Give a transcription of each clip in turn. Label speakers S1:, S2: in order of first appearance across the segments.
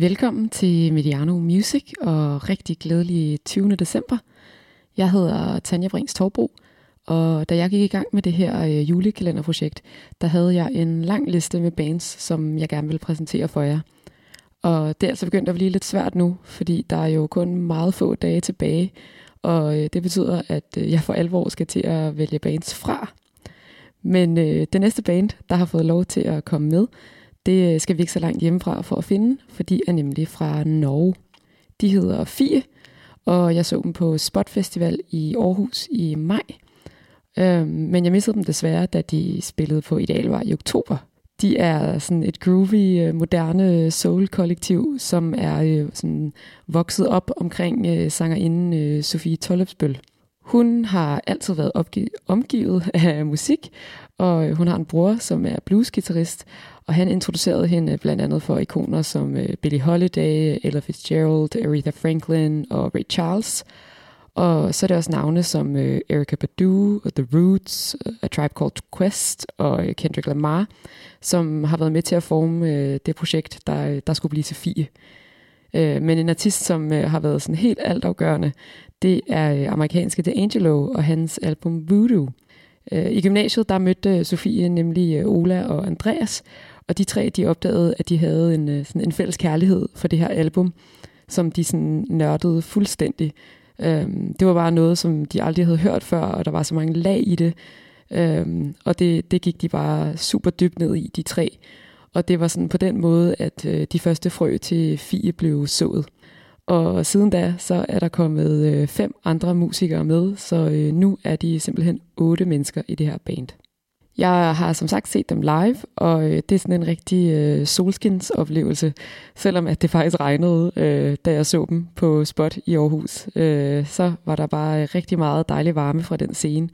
S1: Velkommen til Mediano Music og rigtig glædelig 20. december. Jeg hedder Tanja Brings Torbro, og da jeg gik i gang med det her øh, julekalenderprojekt, der havde jeg en lang liste med bands, som jeg gerne vil præsentere for jer. Og det er altså begyndt at blive lidt svært nu, fordi der er jo kun meget få dage tilbage, og øh, det betyder, at øh, jeg for alvor skal til at vælge bands fra. Men øh, det næste band, der har fået lov til at komme med, det øh, skal vi ikke så langt hjemmefra for at finde, for de er nemlig fra Norge. De hedder Fie, og jeg så dem på Spot Festival i Aarhus i maj. Øhm, men jeg missede dem desværre, da de spillede på Idealvej i oktober. De er sådan et groovy, øh, moderne soul-kollektiv, som er øh, sådan vokset op omkring sangerinden Sofie Tollefsbøl. Hun har altid været omgivet af musik, og hun har en bror, som er bluesgitarrist, og han introducerede hende øh, blandt andet for ikoner som uh, Billie Holiday, Ella Fitzgerald, Aretha Franklin og Ray Charles. Og så er det også navne som øh, uh, Erykah Badu, The Roots, uh, A Tribe Called Quest og uh, Kendrick Lamar, som har været med til at forme uh, det projekt, der, der skulle blive til Fie. Uh, men en artist, som uh, har været sådan helt altafgørende, det er amerikanske amerikanske Angelo og hans album Voodoo. Øh, I gymnasiet der mødte øh, Sofie nemlig øh, Ola og Andreas, og de tre, de opdagede, at de havde en, sådan en fælles kærlighed for det her album, som de sådan nørdede fuldstændig. Øhm, det var bare noget, som de aldrig havde hørt før, og der var så mange lag i det. Øhm, og det, det gik de bare super dybt ned i, de tre. Og det var sådan på den måde, at øh, de første frø til Fie blev sået. Og siden da, så er der kommet øh, fem andre musikere med, så øh, nu er de simpelthen otte mennesker i det her band. Jeg har som sagt set dem live, og øh, det er sådan en rigtig øh, solskinsoplevelse, selvom at det faktisk regnede, øh, da jeg så dem på spot i Aarhus. Øh, så var der bare øh, rigtig meget dejlig varme fra den scene.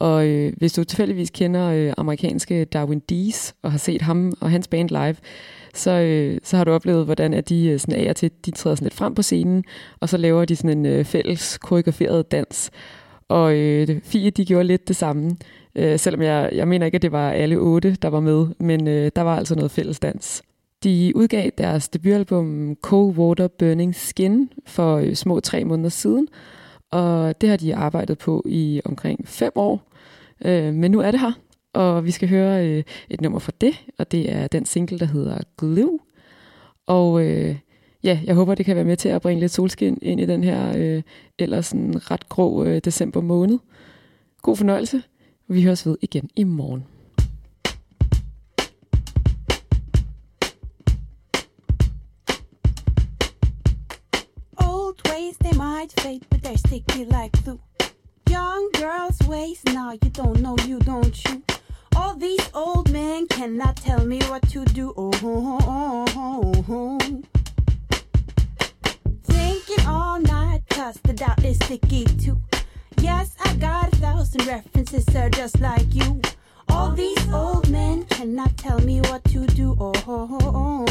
S1: Og øh, hvis du tilfældigvis kender øh, amerikanske Darwin Dees og har set ham og hans band live, så, øh, så har du oplevet, hvordan at de øh, sådan af og til de træder sådan lidt frem på scenen, og så laver de sådan en øh, fælles koreograferet dans. Og øh, Fie, de gjorde lidt det samme. Øh, selvom jeg, jeg mener ikke, at det var alle otte, der var med, men øh, der var altså noget fælles dans. De udgav deres debutalbum Cold Water Burning Skin for øh, små tre måneder siden, og det har de arbejdet på i omkring fem år. Øh, men nu er det her, og vi skal høre øh, et nummer fra det, og det er den single, der hedder Glue. Og øh, ja, jeg håber, det kan være med til at bringe lidt solskin ind i den her øh, ellers sådan ret grå øh, december måned. God fornøjelse. Vi høres ved igen i morgen.
S2: Old ways they might fade, but they're sticky like glue. Young girls' ways, now you don't know, you don't you. All these old men cannot tell me what to do. Oh, oh, oh, oh. Thinking all night, cause the doubt is sticky too. Yes, I got a thousand references, sir, just like you. All these old men cannot tell me what to do. Oh, oh, oh.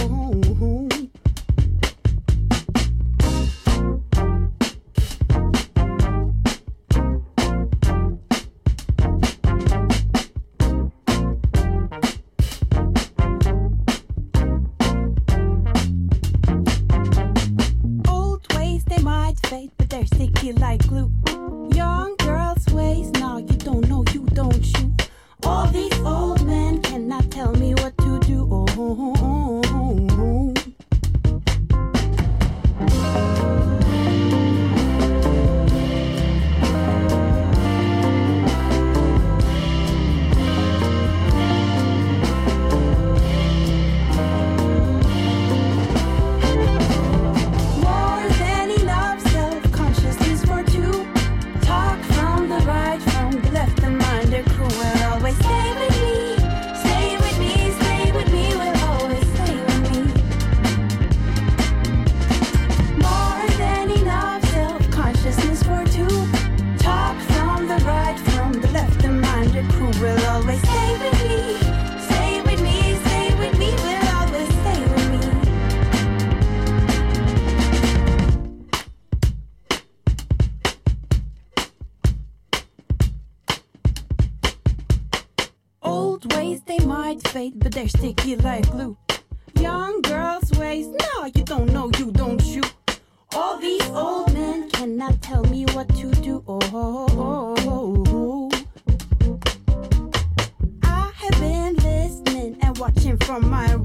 S2: But they're sticky like glue. Young girls' ways, no, you don't know, you don't you. All these old men cannot tell me what to do. Oh, oh, oh, oh. I have been listening and watching from my